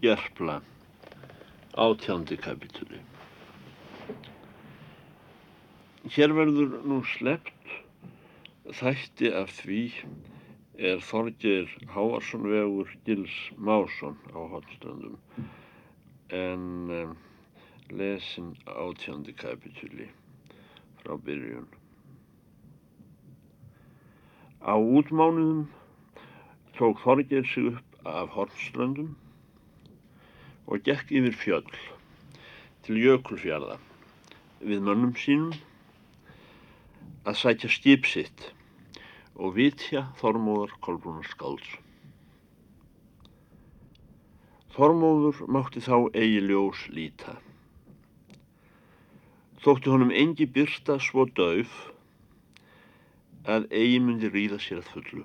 Gerpla átjándi kapitúli Hér verður nú slept þætti af því er Þorgir Háarsson vegur Gils Másson á Hotströndum en um, lesin átjándi kapitúli frá byrjun. Á útmánuðum tók Þorgir sig upp af Hotströndum og gekk yfir fjöll til Jökulfjörða við mönnum sínum að sætja skip sitt og vitja Þormóðar Kolbrúnar skálds. Þormóður mátti þá eigi ljós líta. Þótti honum engi byrta svo döf að eigi myndi ríða sér að fullu.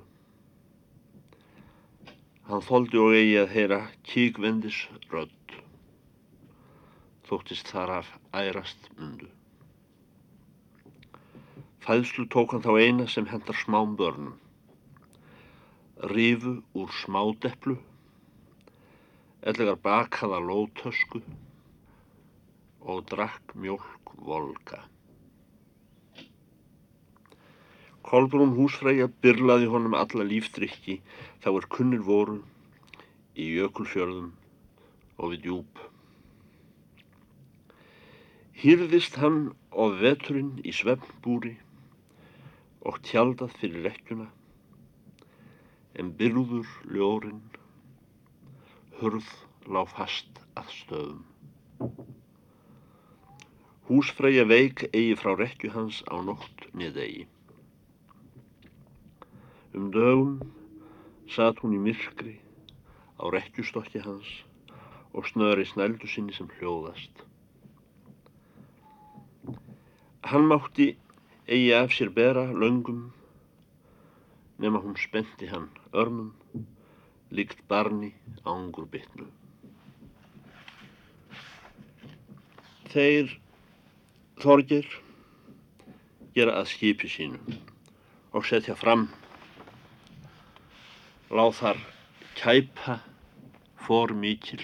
Hann þóldi og eigi að heyra kíkvendis rödd. Þóttist þar af ærast mundu. Fæðslu tók hann þá eina sem hendar smám börnum. Rifu úr smádepplu, ellegar bakaða lótösku og drakk mjölk volga. Kolbrún húsfræja byrlaði honum alla lífdrykki þá er kunnir voru í jökulfjörðum og við djúb. Hýrðist hann og veturinn í svefnbúri og tjaldað fyrir rekkjuna en byrður ljórin hurð lág fast að stöðum. Húsfræja veik eigi frá rekju hans á nótt niðegi. Um dögum satt hún í myrkri á rekkjustokki hans og snöri snældu sinni sem hljóðast. Hann mátti eigi af sér bera löngum nema hún spenti hann örmum líkt barni ángur bytnu. Þeir þorgir gera að skipi sínu og setja fram láð þar kæpa fór mikil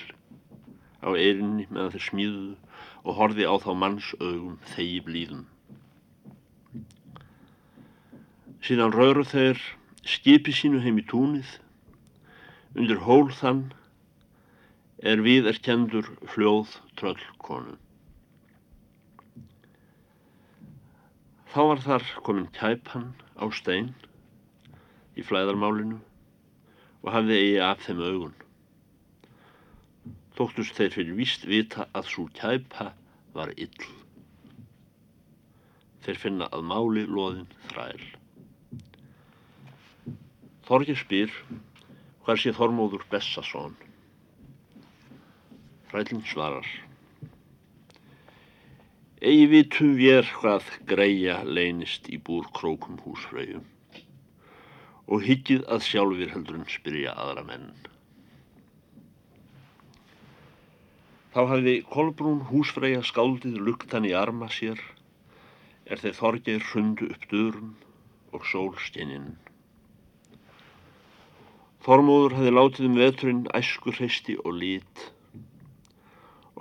á eirinni meðan þeir smíðuðu og horfi á þá manns augum þegi blíðum. Síðan röru þeir skipi sínu heim í túnið, undir hól þann er við er kendur fljóð tröllkonu. Þá var þar komin kæpan á stein í flæðarmálinu og hafði eigi af þeim augun. Þóttust þeir fyrir víst vita að svo kæpa var ill. Þeir finna að máli loðin þræl. Þorgir spyr hver sé Þormóður Bessason. Þrælinn svarar. Egi vitum við hvað greia leynist í búr krókum húsfröyu og hyggið að sjálfur heldurinn spyrja aðra menn. Þá hafði Kolbrún húsfreyja skáldið luktan í arma sér er þeir þorgir hrundu upp dörum og sólsteininn. Þormóður hefði látið um veturinn æskur hreisti og lít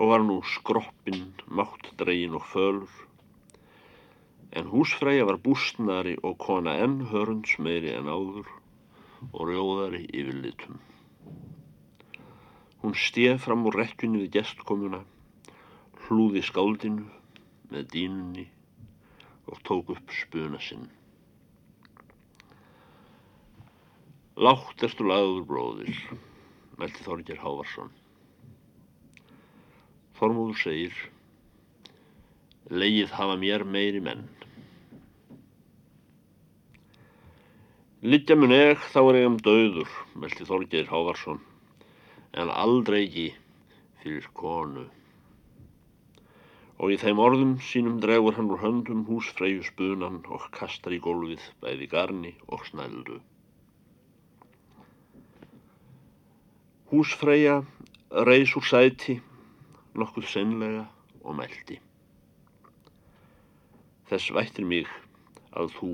og var nú skroppinn, mátt dregin og fölur. En húsfræja var bústnari og kona enn hörunds meiri en áður og rjóðari yfir litum. Hún stið fram úr rekkjunni við gestkomuna, hlúði skáldinu með dínunni og tók upp spuna sinn. Látt erstu lagður bróðir, meldi Þorger Hávarsson. Þormúður segir, leið hafa mér meiri menn. Littja mun eg þá er ég um döður, meldi Þorger Hávarsson, en aldrei ekki fyrir konu. Og í þeim orðum sínum dregur hann úr höndum húsfreyju spunan og kastar í gólfið bæði garni og snældu. Húsfreyja reys úr sæti, nokkuð senlega og mælti. Þess vættir mig að þú,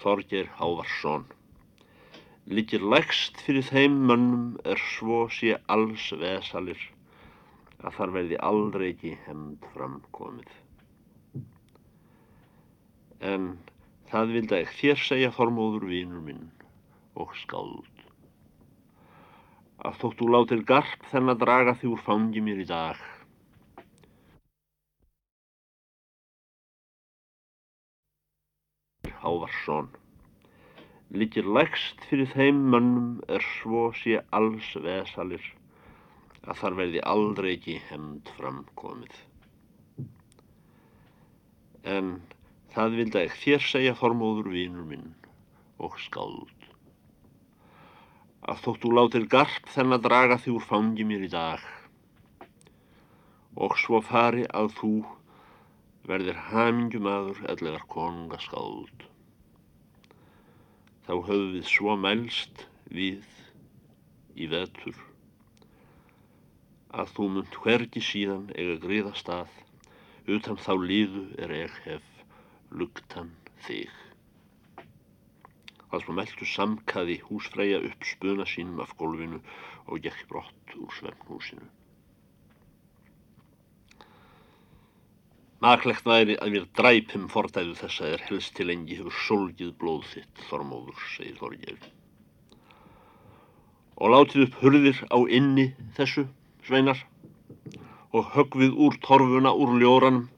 Þorger Hávarsson, Liggir lægst fyrir þeim mönnum er svo sé alls vesalir að þar verði aldrei ekki hemd framkomið. En það vildi ekki þér segja formóður vínur minn og skáld. Að þóttu látir garp þenn að draga því úr fangi mér í dag. Hávarsson Liggir lægst fyrir þeim mönnum er svo sé alls vesalir að þar verði aldrei ekki hemd framkomið. En það vildi ekki þér segja formóður vínur minn og skáld. Að þóttu látir garp þenn að draga því úr fangi mér í dag og svo fari að þú verðir hamingjumadur ellegar konunga skáld þá höfum við svo mælst við í vetur að þú munt hvergi síðan eiga gríða stað utan þá líðu er ég hef lugtan þig. Það sem meldu samkaði húsfræja upp spuna sínum af gólfinu og gekk brott úr svefnhúsinu. Maklegt væri að mér dræpum fordæðu þess að er helst til engi hefur solgið blóð þitt, Þormóður, segir Þorgir. Og látið upp hurðir á inni þessu, sveinar, og högvið úr torfuna úr ljóranum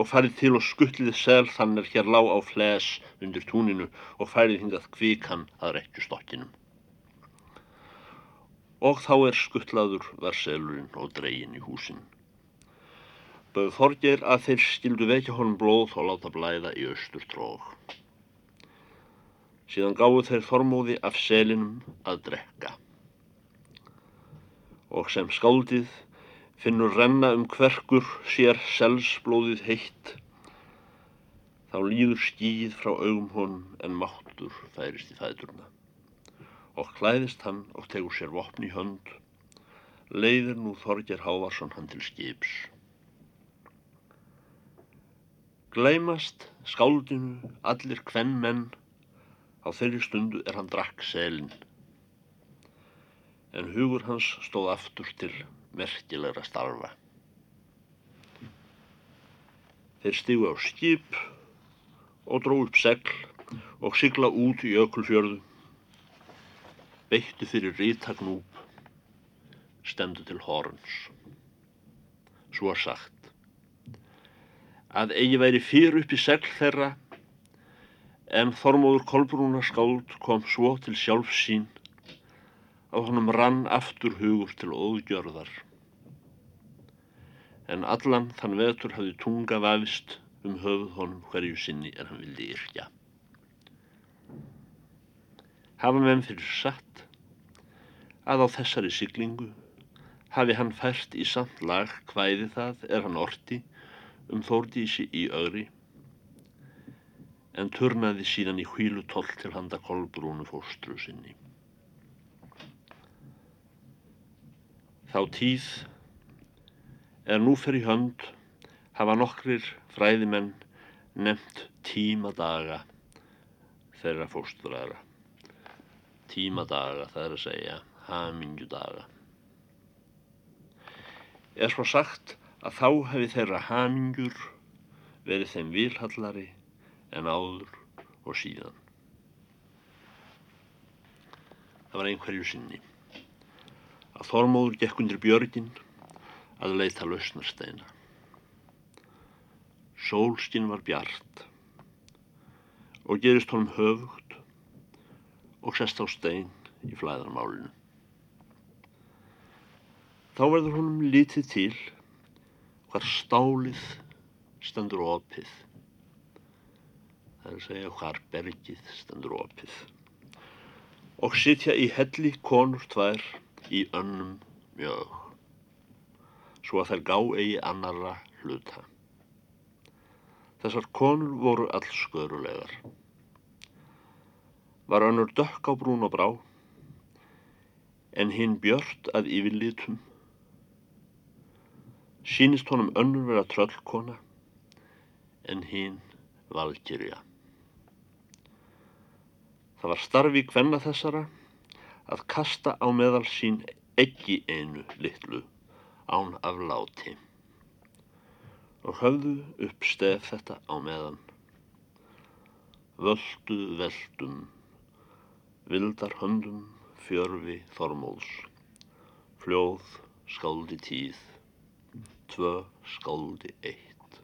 og farið til og skuttlið sel þannig hér lág á fles undir túninu og færið hingað kvíkan að rekju stokkinum. Og þá er skuttlaður var selurinn og dregin í húsinn bauð Þorgir að þeir skildu vekja honum blóð og láta blæða í austur tróg. Síðan gáðu þeir Þormóði af selinum að drekka. Og sem skáldið finnur renna um hverkur sér selsblóðið heitt, þá líður skýð frá augum honum en máttur færist í þæturna. Og klæðist hann og tegur sér vopn í hönd, leiðir nú Þorgir Hávarsson hann til skips. Gleimast skáldinu allir hvenn menn, á þeirri stundu er hann drakk selin. En hugur hans stóð aftur til merkilegra starfa. Þeir stígu á skip og dró upp segl og sigla út í ökulfjörðu. Beittu fyrir rítagnúp, stendu til horns. Svo sagt að eigi væri fyrir upp í segl þeirra en Þormóður Kolbrúnar skáld kom svo til sjálf sín að honum rann aftur hugur til óðgjörðar. En allan þann vetur hafði tunga vafist um höfuð honum hverju sinni en hann vildi yrkja. Hafa menn fyrir satt að á þessari siglingu hafi hann fært í samt lag hvæði það er hann orti um Þórdísi í ögri en turnaði síðan í hvílutoll til handa kolbrúnu fóstru sinni. Þá tíð er nú fyrir hönd hafa nokkrir fræðimenn nefnt tímadaga þeirra fóstrara. Tímadaga það er að segja hamingjudaga. Er svo sagt að þá hefði þeirra hamingjur verið þeim vilhallari en áður og síðan. Það var einhverju sinni að Þormóður gekk undir björgin að leita lausnarsteina. Sólskinn var bjart og gerist honum höfugt og sest á stein í flæðarmálinu. Þá verður honum lítið til hvar stálið stendur opið. Það er að segja hvar bergið stendur opið. Og sitja í helli konur tvær í önnum mjög, svo að þær gá eigi annara hluta. Þessar konur voru alls skörulegar. Var önnur dökk á brún og brá, en hinn björt að yfirlitum Sýnist honum önnur vera tröllkona en hinn valkyrja. Það var starfi hvenna þessara að kasta á meðal sín ekki einu litlu án af láti og höfðu upp stef þetta á meðan. Völdu veldum, vildar höndum fjörfi þormóðs, fljóð skáldi tíð, tvö skáldi eitt,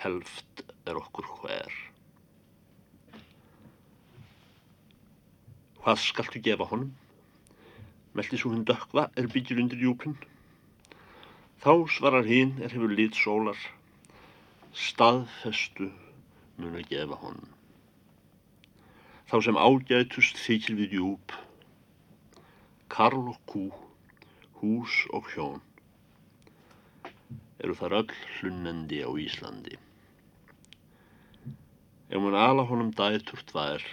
helft er okkur hver. Hvað skaltu gefa honum? Meldi svo hinn dökva er byggir undir júpin. Þá svarar hinn er hefur lit sólar, staðfestu mun að gefa honum. Þá sem ágætust þykir við júp, karl og kú, hús og hjón, eru þar öll hlunnandi á Íslandi. Ef mun ala honum dætur tvær,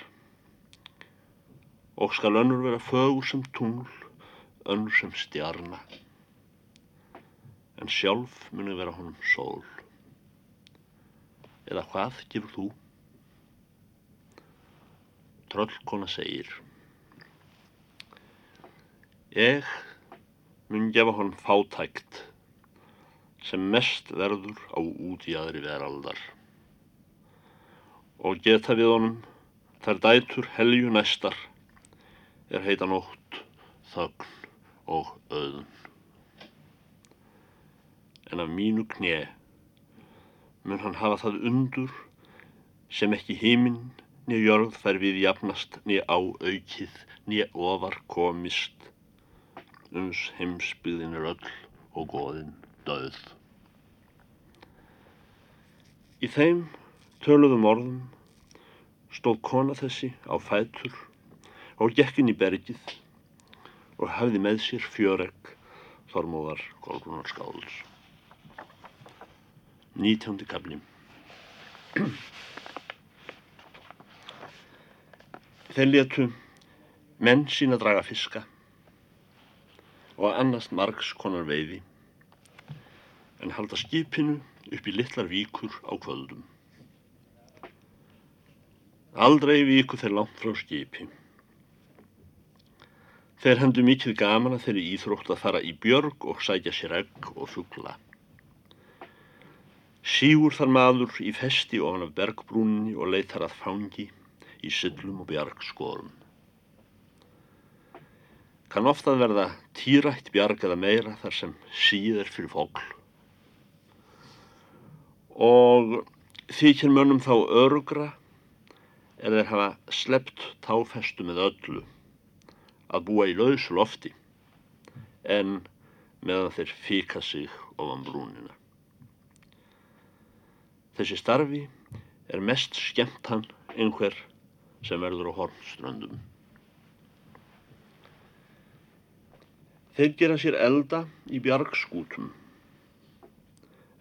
og skal önnur vera fögur sem tungl, önnur sem stjarna, en sjálf muni vera honum sól. Eða hvað gefur þú? Tröllkona segir, ég mun gefa honum fátækt sem mest verður á út í aðri veraldar. Og geta við honum þær dætur helju næstar er heita nótt, þögn og öðun. En af mínu knje mun hann hafa það undur sem ekki heiminn niður jörð fær við jafnast niður á aukið niður ofar komist. Uns heimsbyðin er öll og goðin döð. Í þeim töluðum orðum stóð kona þessi á fætur og gekk inn í bergið og hafði með sér fjöregg Þormóðar Kolbrunar Skáls. Nítjóndi kabli. Þeir letu menn sína draga fiska og annast margs konar veiði en halda skipinu upp í litlar víkur á kvöldum. Aldrei víku þeir langt frá skipi. Þeir hendu mikið gaman að þeirri íþrótt að fara í björg og sækja sér egg og fuggla. Sígur þar maður í festi ofan af bergbrúninni og leitar að fangi í syllum og bjargskorum. Kann ofta verða týrætt bjarg eða meira þar sem síð er fyrir fólk. Og þykir mönnum þá örugra er þeir hafa slept táfestu með öllu að búa í lausu lofti en meðan þeir fíka sig ofan brúnina. Þessi starfi er mest skemmt hann einhver sem verður á hornströndum. Þeir gera sér elda í bjargskútum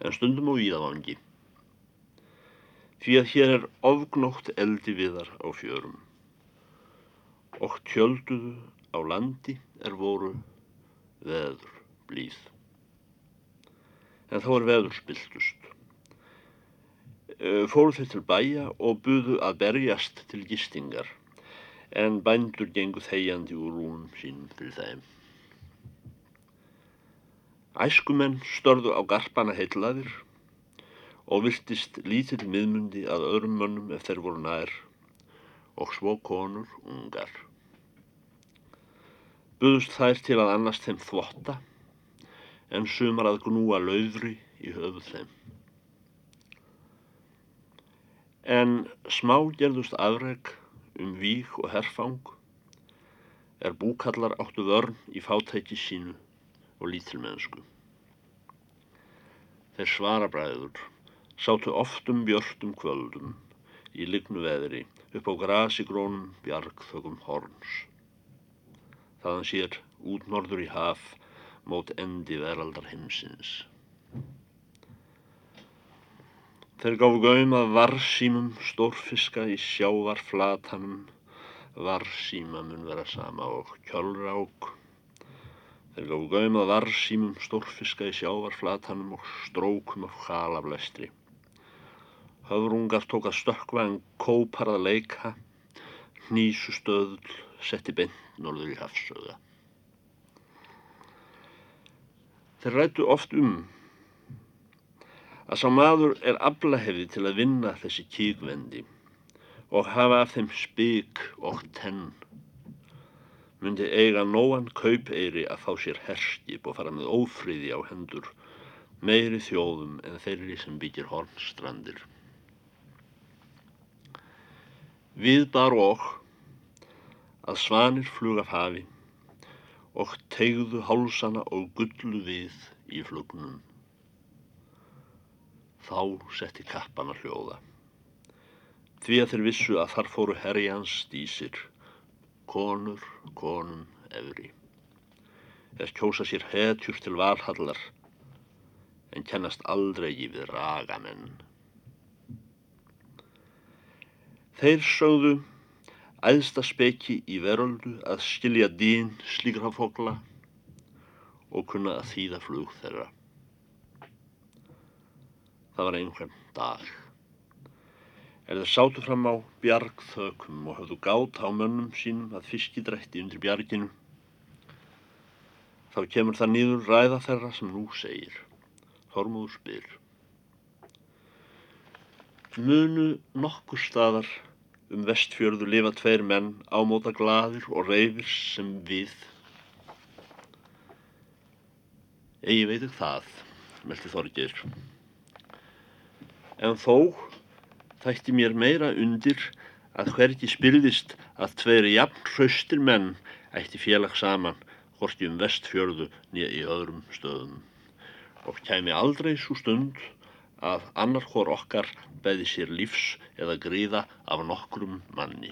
en stundum á víðavangi því að hér er ofgnótt eldi viðar á fjörum og tjölduðu á landi er voru veður blíð. En þá er veður spiltust. Fóru þeir til bæja og buðu að berjast til gistingar, en bændur gengu þegjandi úr rúnum sínum fyrir þeim. Æskumenn störðu á garpana heitlaðir og viltist lítill miðmundi að öðrum mönnum ef þeir voru nær og svo konur ungar buðust þær til að annast þeim þvotta en sumar að gnúa lauðri í höfuð þeim. En smá gerðust afreg um vík og herfang er búkallar áttu vörn í fátæki sínu og lítilmennsku. Þeir svarabræður sátu oftum björtum kvöldum í lignu veðri upp á grasigrónum bjargþögum horns þaðan sér út norður í haf mót endi veraldar heimsins. Þeir gáðu gaum að varsýmum stórfiska í sjávarflatanum, varsýma mun vera sama og kjölrák. Þeir gáðu gaum að varsýmum stórfiska í sjávarflatanum og strókum af halaflestri. Höfrungar tók að stökva en kópar að leika, hnísustöðl setti beint norður í hafsöða. Þeir rættu oft um að sá maður er aflahefði til að vinna þessi kíkvendi og hafa af þeim spík og tenn myndi eiga nóan kaupeyri að fá sér herskip og fara með ófríði á hendur meiri þjóðum en þeirri sem byggir hornstrandir. Við bar og að svanir flug af hafi og tegðu hálsana og gullu við í flugnum. Þá setti kappan að hljóða. Því að þeir vissu að þar fóru herjans stýsir konur, konum, efri. Þeir kjósa sér hetjur til valhallar en kennast aldrei við ragamenn. Þeir sögðu æðsta speki í veröldu að skilja dýn slíkra fókla og kunna að þýða flug þeirra. Það var einhvern dag er þeir sátu fram á bjargþökum og hafðu gát á mönnum sínum að fiskidrætti undir bjarginu. Þá kemur það nýður ræða þeirra sem nú segir. Þormúður spyr. Munu nokkur staðar um vestfjörðu lifa tveir menn ámóta gladir og reyfir sem við. Egi veitu það, meldi Þorgir. En þó þætti mér meira undir að hvergi spyrðist að tveiri jafn hraustir menn ætti félag saman hvorki um vestfjörðu nýja í öðrum stöðum og kæmi aldrei svo stund að annar hór okkar beði sér lífs eða gríða af nokkrum manni.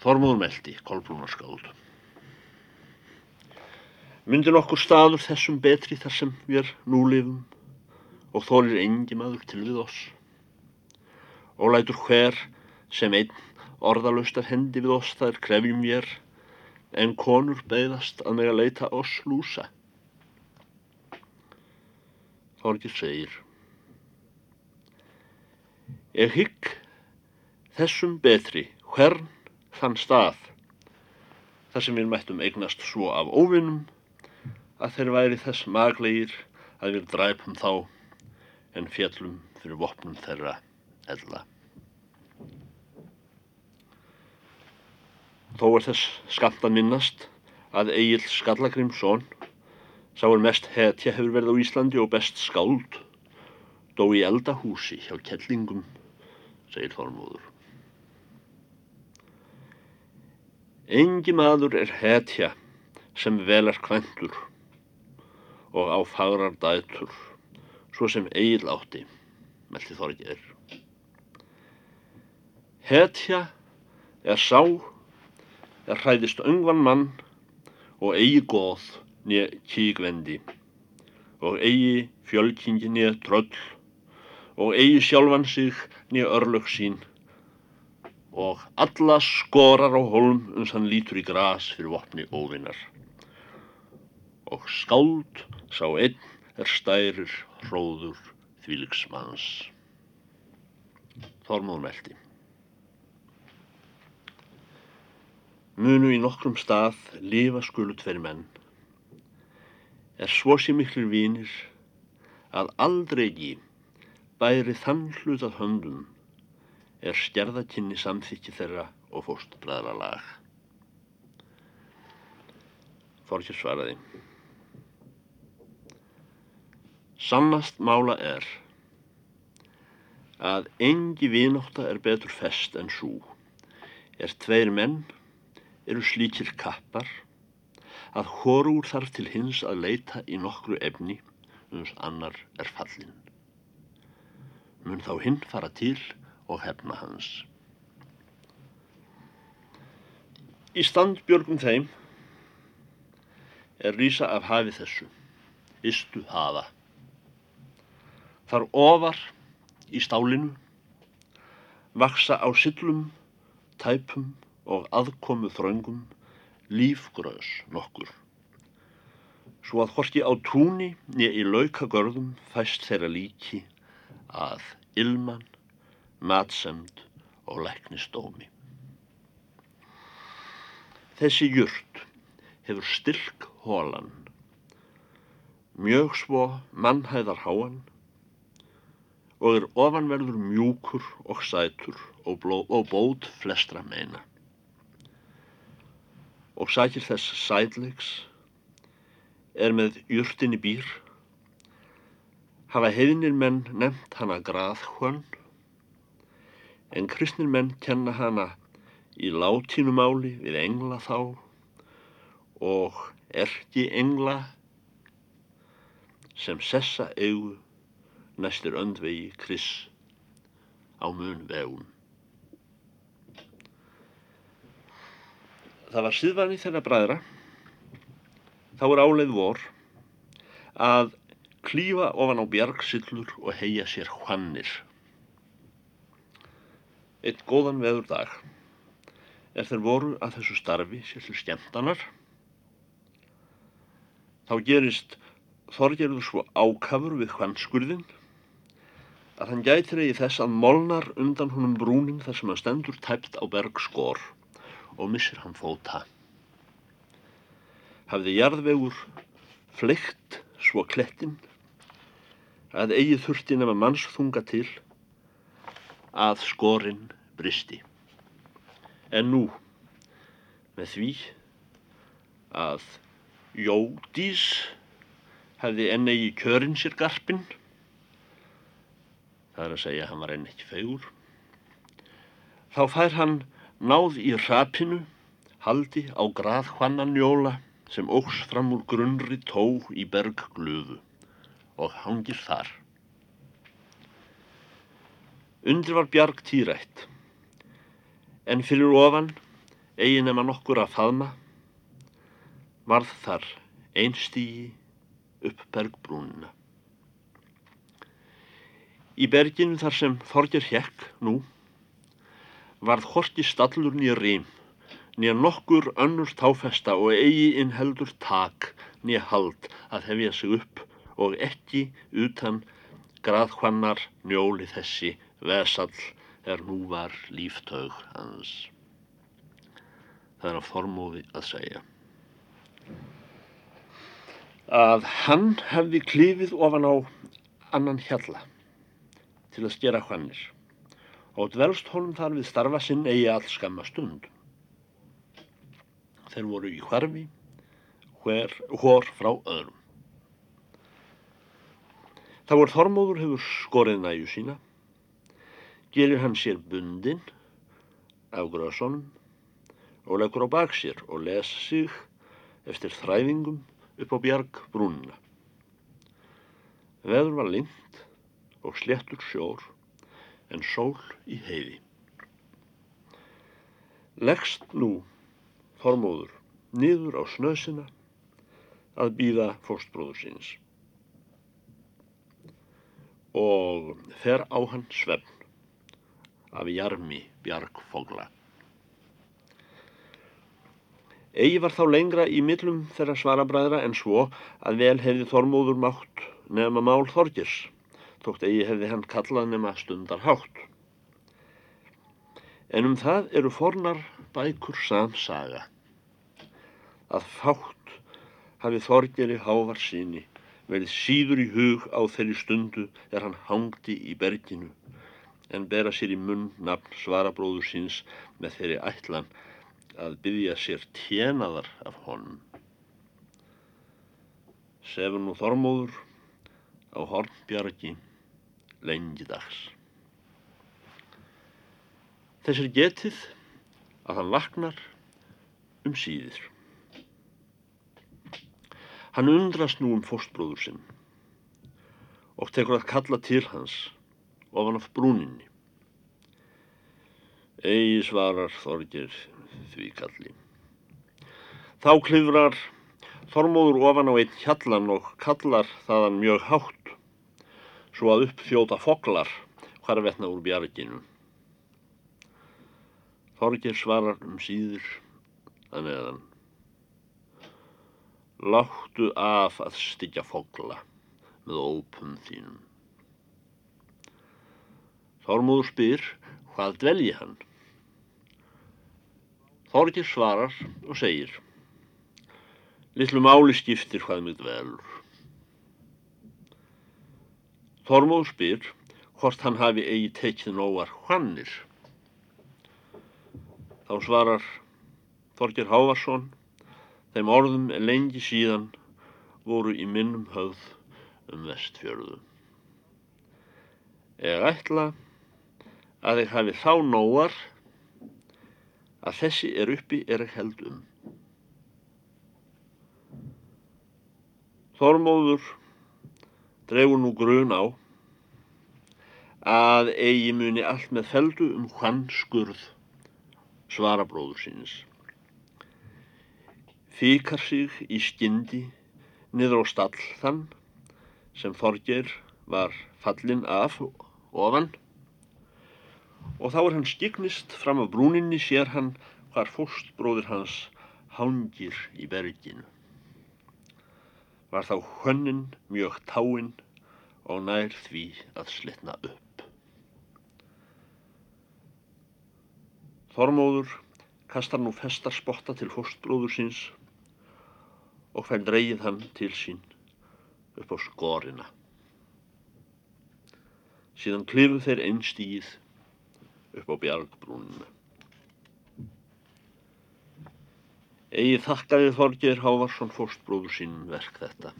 Þormóður meldi, kolbrúnarskáld. Myndi nokkur staður þessum betri þar sem við nú lifum og þólir engi maður til við oss. Og lætur hver sem einn orðalust af hendi við oss þær krefjum ég en konur beigðast að meg að leita oss lúsa. Þorgir segir Ég hygg þessum betri hvern þann stað þar sem við mættum eignast svo af óvinnum að þeir væri þess maglegir að við dræpum þá en fjallum fyrir vopnum þeirra ella. Þó er þess skamt að minnast að Egil Skallagrimsson sá er mest hetja hefur verið á Íslandi og best skáld dó í eldahúsi hjá kellingum, segir Þormóður. Engi maður er hetja sem vel er kvendur og á fagrar dætur svo sem Egil átti, meldi Þorgir. Hetja er sá, er hræðist öngvan mann og eigi góð nýja kíkvendi og eigi fjölkingi nýja tröll og eigi sjálfan sig nýja örlög sín og alla skorar á holm uns hann lítur í gras fyrir vopni óvinnar. Og skáld sá einn er stærir hróður þvíliksmanns. Þormóð meldi. Munu í nokkrum stað lifa skulu tveir menn. Er svo sé miklir vínir að aldrei ekki bæri þann hlut að höndum er stjærðakynni samþykki þeirra og fóstbræðra lag. Þorkir svaraði. Sannast mála er að engi vinóta er betur fest en svo. Er tveir menn, eru slíkir kappar, að horúr þarf til hins að leita í nokkru efni, uns annar er fallin. Mun þá hinn fara til og hefna hans. Í standbjörgum þeim er rýsa af hafi þessu, istu hafa. Þar ofar í stálinu vaksa á sillum, tæpum og aðkomu þröngum lífgröðs nokkur. Svo að horki á túni nýja í laukagörðum fæst þeirra líki að ilman, matsemd og læknistómi. Þessi jurt hefur styrk hólan, mjög svo mannhæðar háan og er ofanverður mjúkur og sætur og, bló, og bót flestra meina. Og sækir þess sætleiks er með jurtinni býr, hafa heiðinir menn nefnt hana graðhvönn, en kristnir menn kenna hana í látínumáli við engla þá og erki engla sem sessa eigu næstir öndvegi kris á mun vegun. Það var síðvanni þeirra bræðra, þá er áleið vor, að klífa ofan á bjargsillur og heia sér hvannir. Eitt góðan veður dag er þeir voru að þessu starfi sér til skemmtanar. Þá gerist Þorgerður svo ákafur við hvannskurðin að hann gætir eigi þess að molnar undan honum brúnin þar sem hann stendur tæpt á berg skor og missir hann fóta. Hafði jarðvegur fleikt svo klettin að eigi þurfti nema mannsþunga til að skorinn bristi. En nú, með því að Jódís hefði enn eigi kjörinn sér garpin það er að segja hann var enn ekki fegur þá fær hann náð í rapinu haldi á graðhvannanjóla sem ógs fram úr grunnri tó í berggluðu og hangir þar undir var bjarg týrætt en fyrir ofan eigin nema nokkur að faðma varð þar einstígi upp bergbrúnina. Í berginu þar sem Þorger hekk nú varð horti stallur nýja rým, nýja nokkur önnur táfesta og eigi inn heldur tak nýja hald að hefja sig upp og ekki utan graðhvannar njóli þessi vesall er nú var líftaug hans. Það er á formóði að segja að hann hefði klifið ofan á annan hjalla til að skera hvannir og dvelst honum þar við starfa sinn eigi all skamma stund. Þeir voru í hvarfi, hver, hór frá öðrum. Þá er Þormóður hefur skorið næju sína, gerir hann sér bundin af gröðsónum og leggur á bak sér og les sig eftir þræðingum upp á bjarg brúnina. Veður var lind og sléttur sjór en sól í heiði. Leggst nú Þormóður niður á snöðsina að býða fórstbróður síns og fer á hann svefn af jarmi bjargfogla. Egi var þá lengra í millum þeirra svarabræðra en svo að vel hefði Þormóður mátt nefna mál Þorgers, tókt egi hefði hann kallað nefna stundar hátt. En um það eru fornar bækur samsaga, að fátt hafi Þorgeri hávar síni verið síður í hug á þeirri stundu er hann hangdi í berginu en bera sér í munn nafn svarabróður síns með þeirri ætlan að byggja sér tjenaðar af honum. Sefur nú Þormóður á Hornbjörgi lengi dags. Þess er getið að hann vaknar um síðir. Hann undrast nú um fóstbróður sinn og tekur að kalla til hans ofan af brúninni. Egi svarar Þorgir því kalli. Þá klifrar Þormóður ofan á einn hjallan og kallar þaðan mjög hátt svo að upp þjóta foglar hvarvetna úr bjarginu. Þorgir svarar um síður að neðan. Láttu af að styggja fogla með ópum þínum. Þormóður spyr hvað dvelji hann? Þorgir svarar og segir Littlu máli skiptir hvað mig dvelur. Þormóð spyr hvort hann hafi eigi tekið nógar hvannir. Þá svarar Þorgir Hávarsson þeim orðum lengi síðan voru í minnum höfð um vestfjörðu. Ég ætla að ég hafi þá nógar að þessi er uppi er ekki held um. Þormóður dregur nú grun á að eigi muni allt með feldu um hvann skurð svara bróður síns. Fíkar sig í skyndi niður á stall þann sem Þorger var fallin af ofan og þá er hann skiknist fram af brúninni sér hann hvar fóstbróður hans hangir í berginu. Var þá hönnin mjög táinn og nær því að slitna upp. Þormóður kastar nú festarspotta til fóstbróður síns og fær dreigið hann til sín upp á skorina. Síðan klifu þeir einstíð upp á bjargbrúninu. Egi þakkaði Þorgeir Hávarsson fóstbróður sínum verk þetta.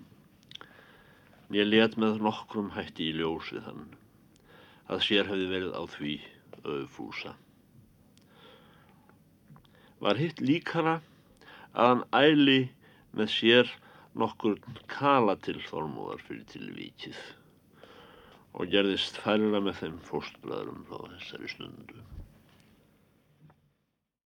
Ég let með nokkrum hætti í ljós við hann, að sér hefði verið á því auðfúsa. Var hitt líkara að hann æli með sér nokkur kala til þormóðar fyrir tilvíkið og gerðist færra með þeim fóstbræðurum frá þessari stundu.